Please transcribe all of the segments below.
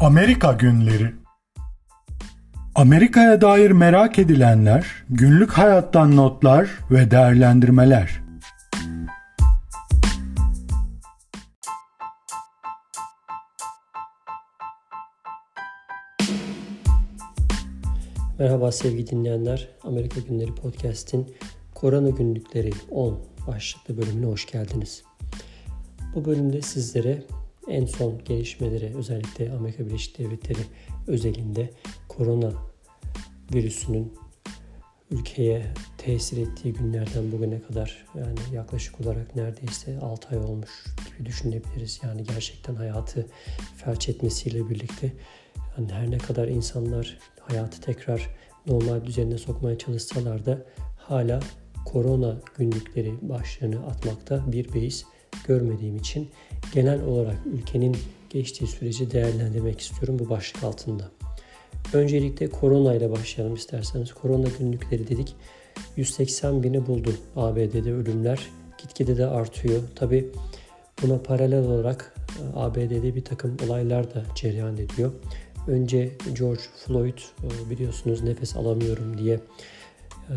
Amerika Günleri Amerika'ya dair merak edilenler, günlük hayattan notlar ve değerlendirmeler. Merhaba sevgili dinleyenler. Amerika Günleri Podcast'in Korona Günlükleri 10 başlıklı bölümüne hoş geldiniz. Bu bölümde sizlere en son gelişmeleri özellikle Amerika Birleşik Devletleri özelinde korona virüsünün ülkeye tesir ettiği günlerden bugüne kadar yani yaklaşık olarak neredeyse 6 ay olmuş gibi düşünebiliriz. Yani gerçekten hayatı felç etmesiyle birlikte yani her ne kadar insanlar hayatı tekrar normal düzenine sokmaya çalışsalar da hala korona günlükleri başlığını atmakta bir beis görmediğim için genel olarak ülkenin geçtiği süreci değerlendirmek istiyorum bu başlık altında. Öncelikle korona ile başlayalım isterseniz. Korona günlükleri dedik. 180 bini buldu ABD'de ölümler. Gitgide de artıyor. Tabi buna paralel olarak e, ABD'de bir takım olaylar da cereyan ediyor. Önce George Floyd e, biliyorsunuz nefes alamıyorum diye e,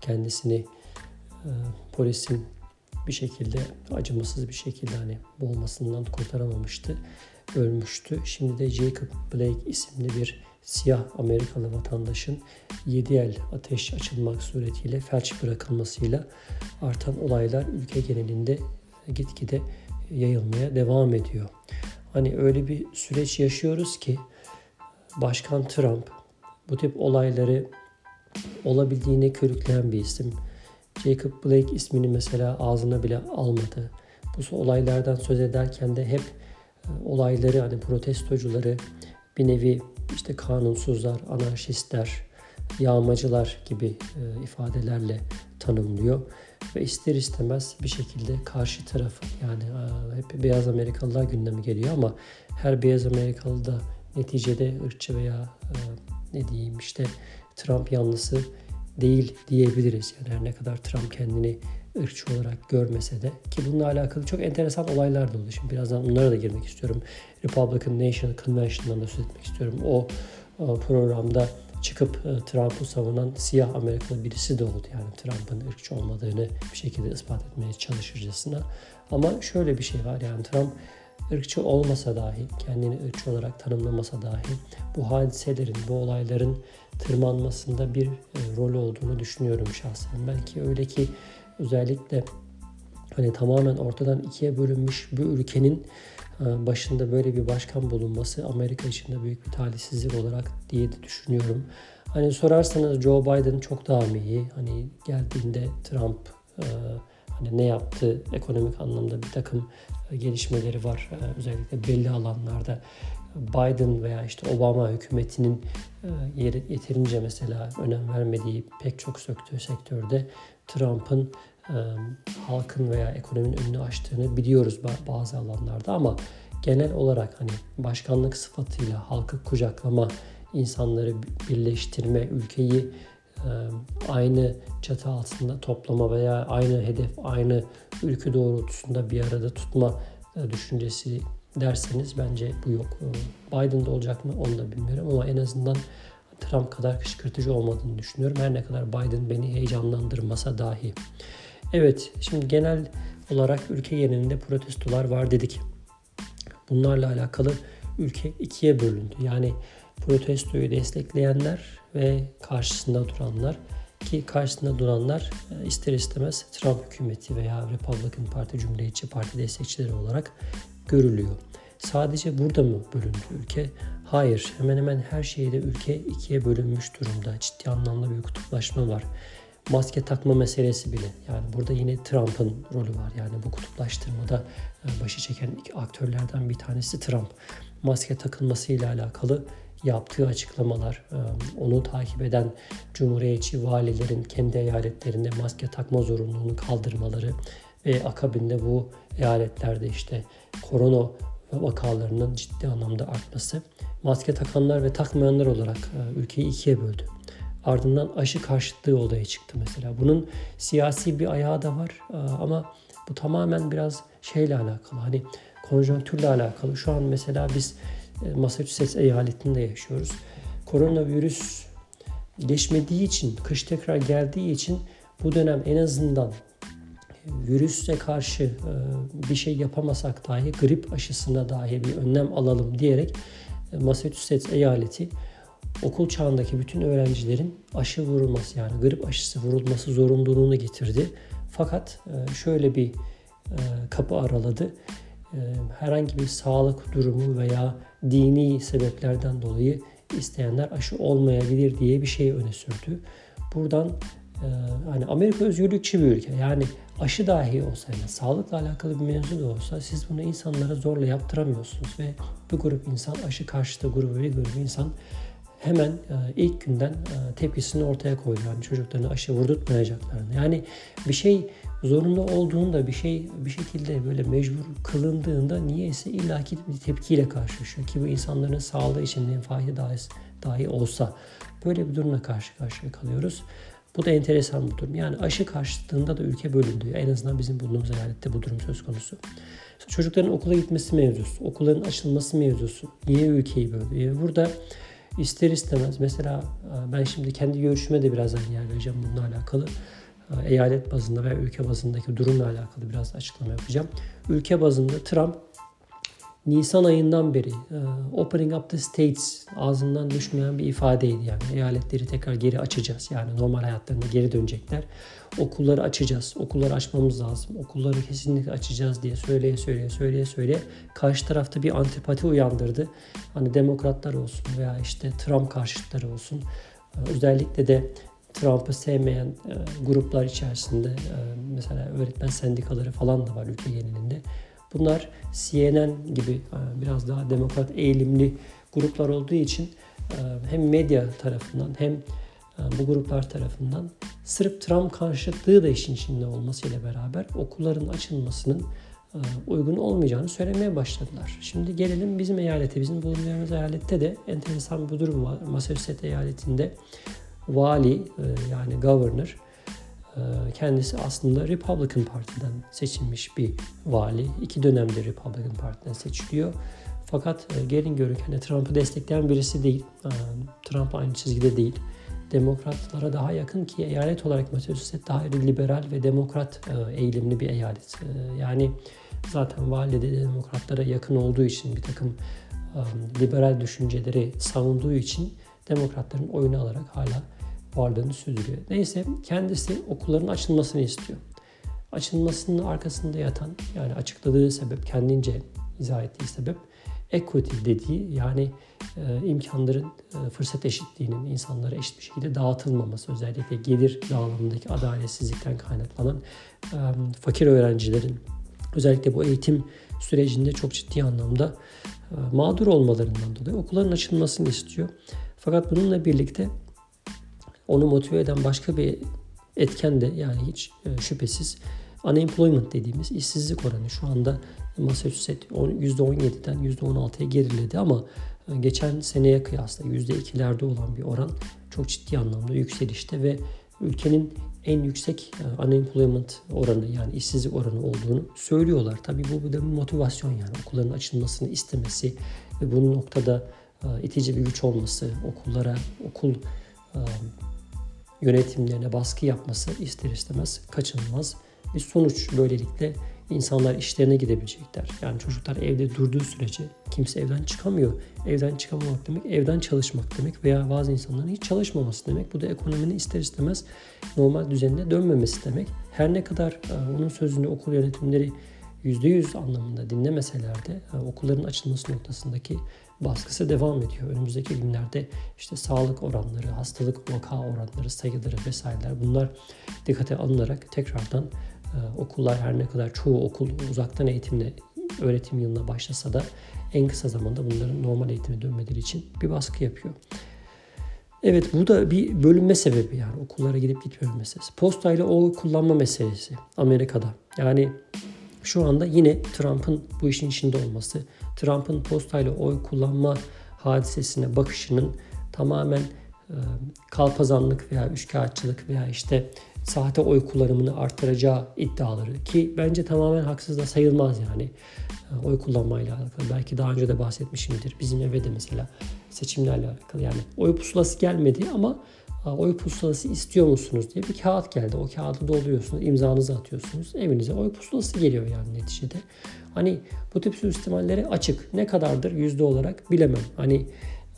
kendisini polisin bir şekilde acımasız bir şekilde hani boğulmasından kurtaramamıştı. Ölmüştü. Şimdi de Jacob Blake isimli bir siyah Amerikalı vatandaşın 7 el ateş açılmak suretiyle felç bırakılmasıyla artan olaylar ülke genelinde gitgide yayılmaya devam ediyor. Hani öyle bir süreç yaşıyoruz ki Başkan Trump bu tip olayları olabildiğine körükleyen bir isim Jacob Blake ismini mesela ağzına bile almadı. Bu olaylardan söz ederken de hep e, olayları hani protestocuları bir nevi işte kanunsuzlar, anarşistler, yağmacılar gibi e, ifadelerle tanımlıyor ve ister istemez bir şekilde karşı tarafı yani e, hep beyaz Amerikalılar gündeme geliyor ama her beyaz Amerikalı da neticede ırkçı veya ne diyeyim işte Trump yanlısı değil diyebiliriz. Yani her ne kadar Trump kendini ırkçı olarak görmese de ki bununla alakalı çok enteresan olaylar da oldu. Şimdi birazdan onlara da girmek istiyorum. Republican National Convention'dan da söz etmek istiyorum. O programda çıkıp e, Trump'ı savunan siyah Amerikalı birisi de oldu. Yani Trump'ın ırkçı olmadığını bir şekilde ispat etmeye çalışırcasına. Ama şöyle bir şey var yani Trump ırkçı olmasa dahi, kendini ırkçı olarak tanımlamasa dahi bu hadiselerin, bu olayların tırmanmasında bir e, rol olduğunu düşünüyorum şahsen. Belki öyle ki özellikle hani tamamen ortadan ikiye bölünmüş bir ülkenin e, başında böyle bir başkan bulunması Amerika için de büyük bir talihsizlik olarak diye de düşünüyorum. Hani sorarsanız Joe Biden çok daha mı iyi? Hani geldiğinde Trump e, hani ne yaptı ekonomik anlamda bir takım gelişmeleri var. Özellikle belli alanlarda Biden veya işte Obama hükümetinin e, yeterince mesela önem vermediği pek çok söktüğü sektörde Trump'ın e, halkın veya ekonominin önünü açtığını biliyoruz bazı alanlarda ama genel olarak hani başkanlık sıfatıyla halkı kucaklama, insanları birleştirme, ülkeyi e, aynı çatı altında toplama veya aynı hedef, aynı ülke doğrultusunda bir arada tutma düşüncesi derseniz bence bu yok. Ee, Biden'da olacak mı onu da bilmiyorum ama en azından Trump kadar kışkırtıcı olmadığını düşünüyorum. Her ne kadar Biden beni heyecanlandırmasa dahi. Evet, şimdi genel olarak ülke genelinde protestolar var dedik. Bunlarla alakalı ülke ikiye bölündü. Yani protestoyu destekleyenler ve karşısında duranlar ki karşısında duranlar e, ister istemez Trump hükümeti veya Republican Parti, Cumhuriyetçi Parti destekçileri olarak görülüyor. Sadece burada mı bölündü ülke? Hayır, hemen hemen her şeyde ülke ikiye bölünmüş durumda. Ciddi anlamda bir kutuplaşma var. Maske takma meselesi bile. Yani burada yine Trump'ın rolü var. Yani bu kutuplaştırmada e, başı çeken iki aktörlerden bir tanesi Trump. Maske takılmasıyla alakalı yaptığı açıklamalar, e, onu takip eden cumhuriyetçi valilerin kendi eyaletlerinde maske takma zorunluluğunu kaldırmaları ve akabinde bu eyaletlerde işte korona vakalarının ciddi anlamda artması maske takanlar ve takmayanlar olarak e, ülkeyi ikiye böldü. Ardından aşı karşıtlığı olaya çıktı mesela. Bunun siyasi bir ayağı da var e, ama bu tamamen biraz şeyle alakalı. Hani konjonktürle alakalı. Şu an mesela biz Massachusetts eyaletinde yaşıyoruz. Koronavirüs geçmediği için, kış tekrar geldiği için bu dönem en azından virüse karşı e, bir şey yapamasak dahi grip aşısına dahi bir önlem alalım diyerek e, Massachusetts eyaleti okul çağındaki bütün öğrencilerin aşı vurulması yani grip aşısı vurulması zorunluluğunu getirdi. Fakat e, şöyle bir kapı araladı. Herhangi bir sağlık durumu veya dini sebeplerden dolayı isteyenler aşı olmayabilir diye bir şey öne sürdü. Buradan hani Amerika özgürlükçü bir ülke. Yani aşı dahi olsa yani sağlıkla alakalı bir mevzu da olsa siz bunu insanlara zorla yaptıramıyorsunuz ve bir grup insan aşı karşıtı grubu bir grup insan hemen e, ilk günden e, tepkisini ortaya koydu. Yani çocuklarını aşı vurdurtmayacaklarını. Yani bir şey zorunda olduğunda bir şey bir şekilde böyle mecbur kılındığında niyeyse illaki bir tepkiyle karşılaşıyor ki bu insanların sağlığı için menfaati dahi, dahi olsa böyle bir durumla karşı karşıya kalıyoruz. Bu da enteresan bir durum. Yani aşı karşıtlığında da ülke bölündü. En azından bizim bulunduğumuz eyalette bu durum söz konusu. Çocukların okula gitmesi mevzusu, okulların açılması mevzusu yine ülkeyi böldü. Burada ister istemez mesela e, ben şimdi kendi görüşüme de birazdan yer vereceğim bununla alakalı. E, eyalet bazında veya ülke bazındaki durumla alakalı biraz açıklama yapacağım. Ülke bazında Trump Nisan ayından beri e, opening up the states ağzından düşmeyen bir ifadeydi yani. Eyaletleri tekrar geri açacağız. Yani normal hayatlarına geri dönecekler. Okulları açacağız. Okulları açmamız lazım. Okulları kesinlikle açacağız diye söyleye söyleye söyleye söyleye karşı tarafta bir antipati uyandırdı. Hani demokratlar olsun veya işte Trump karşıtları olsun. E, özellikle de Trump'ı sevmeyen e, gruplar içerisinde mesela öğretmen sendikaları falan da var ülke genelinde. Bunlar CNN gibi e, biraz daha demokrat eğilimli gruplar olduğu için e, hem medya tarafından hem e, bu gruplar tarafından sırf Trump karşıtlığı da işin içinde olmasıyla beraber okulların açılmasının uygun olmayacağını söylemeye başladılar. Şimdi gelelim bizim eyalete. Bizim bulunduğumuz eyalette de enteresan bir durum var. Massachusetts eyaletinde vali yani governor kendisi aslında Republican Parti'den seçilmiş bir vali. İki dönemde Republican Parti'den seçiliyor. Fakat e, gelin görün hani Trump'ı destekleyen birisi değil. Ee, Trump aynı çizgide değil. Demokratlara daha yakın ki eyalet olarak Massachusetts daha liberal ve demokrat e, eğilimli bir eyalet. Ee, yani zaten vali de demokratlara yakın olduğu için bir takım e, liberal düşünceleri savunduğu için demokratların oyunu alarak hala varlığını sürdürüyor. Neyse kendisi okulların açılmasını istiyor. Açılmasının arkasında yatan yani açıkladığı sebep kendince izah ettiği sebep equity dediği yani e, imkanların e, fırsat eşitliğinin insanlara eşit bir şekilde dağıtılmaması özellikle gelir dağılımındaki adaletsizlikten kaynaklanan e, fakir öğrencilerin özellikle bu eğitim sürecinde çok ciddi anlamda e, mağdur olmalarından dolayı okulların açılmasını istiyor. Fakat bununla birlikte onu motive eden başka bir etken de yani hiç e, şüphesiz unemployment dediğimiz işsizlik oranı şu anda Massachusetts %17'den %16'ya geriledi ama e, geçen seneye kıyasla %2'lerde olan bir oran çok ciddi anlamda yükselişte ve ülkenin en yüksek e, unemployment oranı yani işsizlik oranı olduğunu söylüyorlar. Tabii bu bir motivasyon yani okulların açılmasını istemesi ve bunun noktada itici bir güç olması, okullara, okul yönetimlerine baskı yapması ister istemez kaçınılmaz. Bir sonuç böylelikle insanlar işlerine gidebilecekler. Yani çocuklar evde durduğu sürece kimse evden çıkamıyor. Evden çıkamamak demek evden çalışmak demek veya bazı insanların hiç çalışmaması demek. Bu da ekonominin ister istemez normal düzenine dönmemesi demek. Her ne kadar e, onun sözünü okul yönetimleri %100 anlamında dinlemeseler de e, okulların açılması noktasındaki baskısı devam ediyor. Önümüzdeki günlerde işte sağlık oranları, hastalık vaka oranları, sayıları vesaireler bunlar dikkate alınarak tekrardan e, okullar her ne kadar çoğu okul uzaktan eğitimle öğretim yılına başlasa da en kısa zamanda bunların normal eğitime dönmeleri için bir baskı yapıyor. Evet bu da bir bölünme sebebi yani okullara gidip gitmiyor meselesi. Postayla o kullanma meselesi Amerika'da. Yani şu anda yine Trump'ın bu işin içinde olması, Trump'ın postayla oy kullanma hadisesine bakışının tamamen e, kalpazanlık veya üçkağıtçılık veya işte sahte oy kullanımını artıracağı iddiaları ki bence tamamen haksız da sayılmaz yani e, oy kullanmayla alakalı. Belki daha önce de bahsetmişimdir. Bizim eve de mesela seçimlerle alakalı yani oy pusulası gelmedi ama oy pusulası istiyor musunuz diye bir kağıt geldi. O kağıdı dolduruyorsunuz, imzanızı atıyorsunuz. Evinize oy pusulası geliyor yani neticede. Hani bu tip suistimalleri açık. Ne kadardır yüzde olarak bilemem. Hani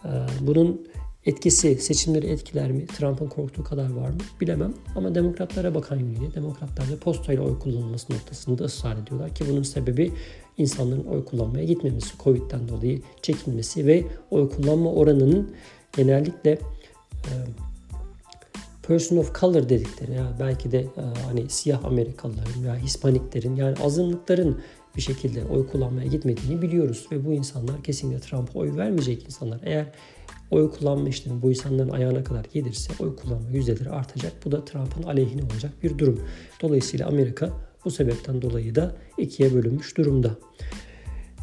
e, bunun etkisi, seçimleri etkiler mi? Trump'ın korktuğu kadar var mı? Bilemem. Ama demokratlara bakan yönüyle demokratlar da postayla oy kullanılması noktasında ısrar ediyorlar ki bunun sebebi insanların oy kullanmaya gitmemesi, Covid'den dolayı çekinmesi ve oy kullanma oranının genellikle e, person of color dedikleri ya belki de e, hani siyah Amerikalıların veya Hispaniklerin yani azınlıkların bir şekilde oy kullanmaya gitmediğini biliyoruz ve bu insanlar kesinlikle Trump'a oy vermeyecek insanlar. Eğer oy kullanma işlemi bu insanların ayağına kadar gelirse oy kullanma yüzdeleri artacak. Bu da Trump'ın aleyhine olacak bir durum. Dolayısıyla Amerika bu sebepten dolayı da ikiye bölünmüş durumda.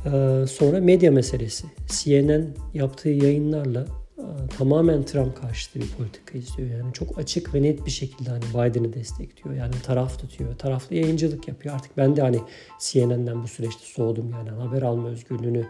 Ee, sonra medya meselesi. CNN yaptığı yayınlarla tamamen Trump karşıtı bir politika izliyor. Yani çok açık ve net bir şekilde hani Biden'ı destekliyor. Yani taraf tutuyor. Taraflı yayıncılık yapıyor. Artık ben de hani CNN'den bu süreçte soğudum yani haber alma özgürlüğünü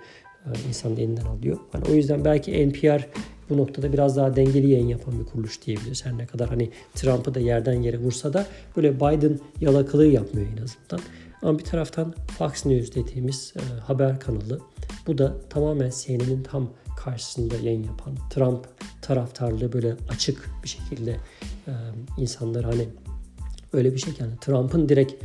e, insan elinden alıyor. Hani o yüzden belki NPR bu noktada biraz daha dengeli yayın yapan bir kuruluş diyebiliriz. Her ne kadar hani Trump'ı da yerden yere vursa da böyle Biden yalakalığı yapmıyor en azından. Ama bir taraftan Fox News dediğimiz e, haber kanalı. Bu da tamamen CNN'in tam karşısında yayın yapan Trump taraftarlığı böyle açık bir şekilde e, insanlar hani öyle bir şey yani Trump'ın direkt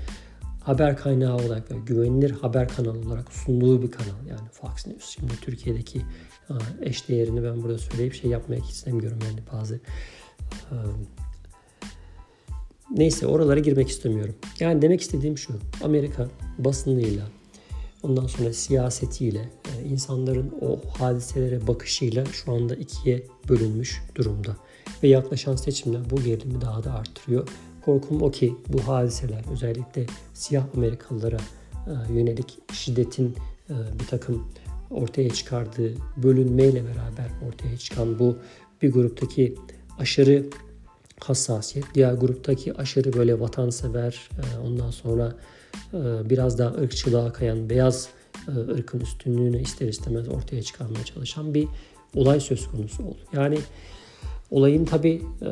haber kaynağı olarak böyle güvenilir haber kanalı olarak sunduğu bir kanal yani Fox News. Şimdi Türkiye'deki e, eş değerini ben burada söyleyip şey yapmak istemiyorum yani bazı e, neyse oralara girmek istemiyorum. Yani demek istediğim şu Amerika basınıyla ondan sonra siyasetiyle, e, insanların o hadiselere bakışıyla şu anda ikiye bölünmüş durumda. Ve yaklaşan seçimler bu gerilimi daha da arttırıyor. Korkum o ki bu hadiseler özellikle siyah Amerikalılara e, yönelik şiddetin e, bir takım ortaya çıkardığı bölünmeyle beraber ortaya çıkan bu bir gruptaki aşırı hassasiyet, diğer gruptaki aşırı böyle vatansever, ondan sonra e, biraz daha ırkçılığa kayan beyaz e, ırkın üstünlüğünü ister istemez ortaya çıkarmaya çalışan bir olay söz konusu oldu. Yani olayın tabi e,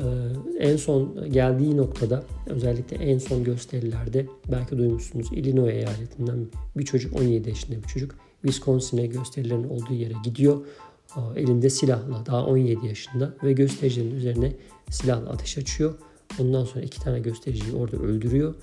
en son geldiği noktada özellikle en son gösterilerde belki duymuşsunuz Illinois eyaletinden bir çocuk 17 yaşında bir çocuk Wisconsin'e gösterilerin olduğu yere gidiyor. Elinde silahla daha 17 yaşında ve göstericilerin üzerine silahla ateş açıyor. Ondan sonra iki tane göstericiyi orada öldürüyor.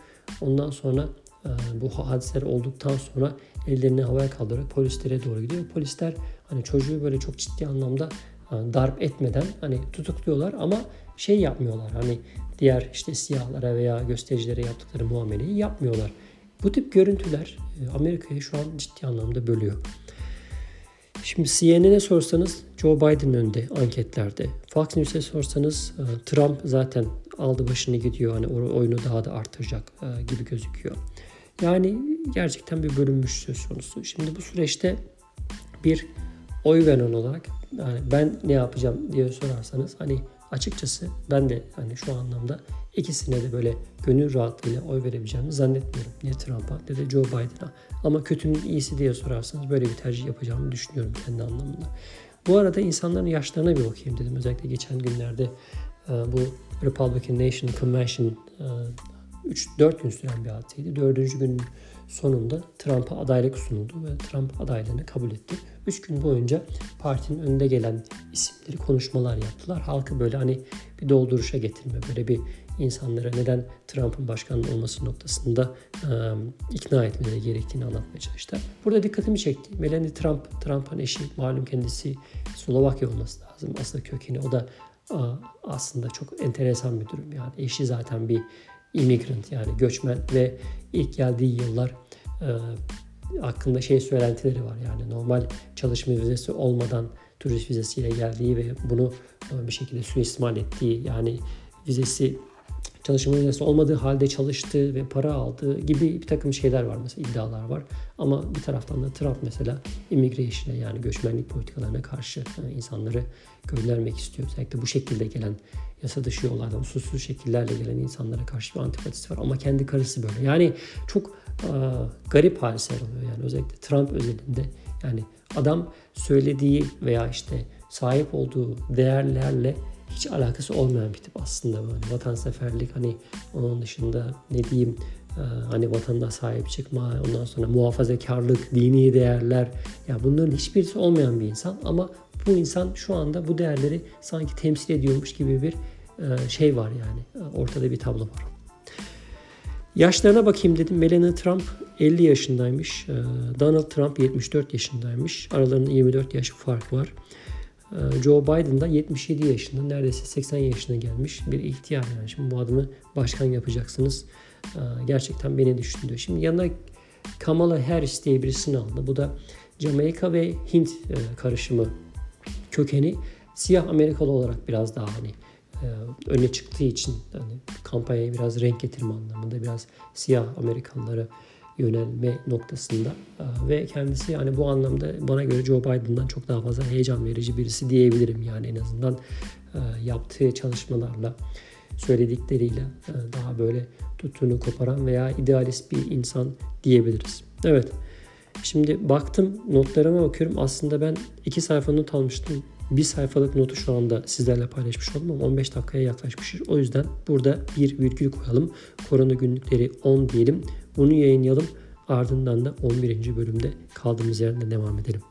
Ondan sonra ee, bu hadiseler olduktan sonra ellerini havaya kaldırarak polislere doğru gidiyor. Polisler hani çocuğu böyle çok ciddi anlamda e, darp etmeden hani tutukluyorlar ama şey yapmıyorlar. Hani diğer işte siyahlara veya göstericilere yaptıkları muameleyi yapmıyorlar. Bu tip görüntüler e, Amerika'yı şu an ciddi anlamda bölüyor. Şimdi CNN'e sorsanız Joe Biden önde anketlerde. Fox News'e sorsanız e, Trump zaten aldı başını gidiyor. Hani oyunu daha da artıracak gibi gözüküyor. Yani gerçekten bir bölünmüş söz konusu. Şimdi bu süreçte bir oy veren olarak yani ben ne yapacağım diye sorarsanız hani açıkçası ben de hani şu anlamda ikisine de böyle gönül rahatlığıyla oy verebileceğimi zannetmiyorum. Ne Trump'a ne de Joe Biden'a. Ama kötünün iyisi diye sorarsanız böyle bir tercih yapacağımı düşünüyorum kendi anlamında. Bu arada insanların yaşlarına bir bakayım dedim. Özellikle geçen günlerde e, bu Republican National Convention e, 3-4 gün süren bir hadiseydi. Dördüncü günün sonunda Trump'a adaylık sunuldu ve Trump adaylığını kabul etti. 3 gün boyunca partinin önünde gelen isimleri konuşmalar yaptılar. Halkı böyle hani bir dolduruşa getirme, böyle bir insanlara neden Trump'ın başkan olması noktasında e, ikna etmeleri gerektiğini anlatmaya çalıştılar. Burada dikkatimi çekti. Melania Trump, Trump'ın eşi malum kendisi Slovakya olması lazım. Asıl kökeni o da aslında çok enteresan bir durum. Yani eşi zaten bir immigrant yani göçmen ve ilk geldiği yıllar e, hakkında şey söylentileri var. Yani normal çalışma vizesi olmadan turist vizesiyle geldiği ve bunu e, bir şekilde suistimal ettiği yani vizesi çalışma vizesi olmadığı halde çalıştığı ve para aldığı gibi bir takım şeyler var mesela iddialar var. Ama bir taraftan da Trump mesela immigration'e yani göçmenlik politikalarına karşı yani insanları göndermek istiyor. Özellikle bu şekilde gelen yasa dışı yollardan usulsüz şekillerle gelen insanlara karşı bir antipatisi var. Ama kendi karısı böyle. Yani çok e, garip hadisler oluyor. Yani özellikle Trump özelinde yani adam söylediği veya işte sahip olduğu değerlerle hiç alakası olmayan bir tip aslında böyle vatanseverlik hani onun dışında ne diyeyim hani vatanda sahip çıkma ondan sonra muhafazakarlık dini değerler ya bunların hiçbirisi olmayan bir insan ama bu insan şu anda bu değerleri sanki temsil ediyormuş gibi bir şey var yani ortada bir tablo var. Yaşlarına bakayım dedim. Melania Trump 50 yaşındaymış. Donald Trump 74 yaşındaymış. Aralarında 24 yaş fark var. Ee, Joe Biden da 77 yaşında, neredeyse 80 yaşına gelmiş bir ihtiyar yani. Şimdi bu adamı başkan yapacaksınız. Ee, gerçekten beni düşündü. Şimdi yanına Kamala Harris diye birisini aldı. Bu da Jamaika ve Hint e, karışımı kökeni siyah Amerikalı olarak biraz daha hani e, öne çıktığı için hani kampanyaya biraz renk getirme anlamında biraz siyah Amerikalıları yönelme noktasında ee, ve kendisi yani bu anlamda bana göre Joe Biden'dan çok daha fazla heyecan verici birisi diyebilirim yani en azından e, yaptığı çalışmalarla söyledikleriyle e, daha böyle tuttuğunu koparan veya idealist bir insan diyebiliriz. Evet. Şimdi baktım notlarıma bakıyorum. Aslında ben iki sayfa not almıştım. Bir sayfalık notu şu anda sizlerle paylaşmış oldum ama 15 dakikaya yaklaşmışız. O yüzden burada bir virgül koyalım. Korona günlükleri 10 diyelim. Bunu yayınlayalım. Ardından da 11. bölümde kaldığımız yerden devam edelim.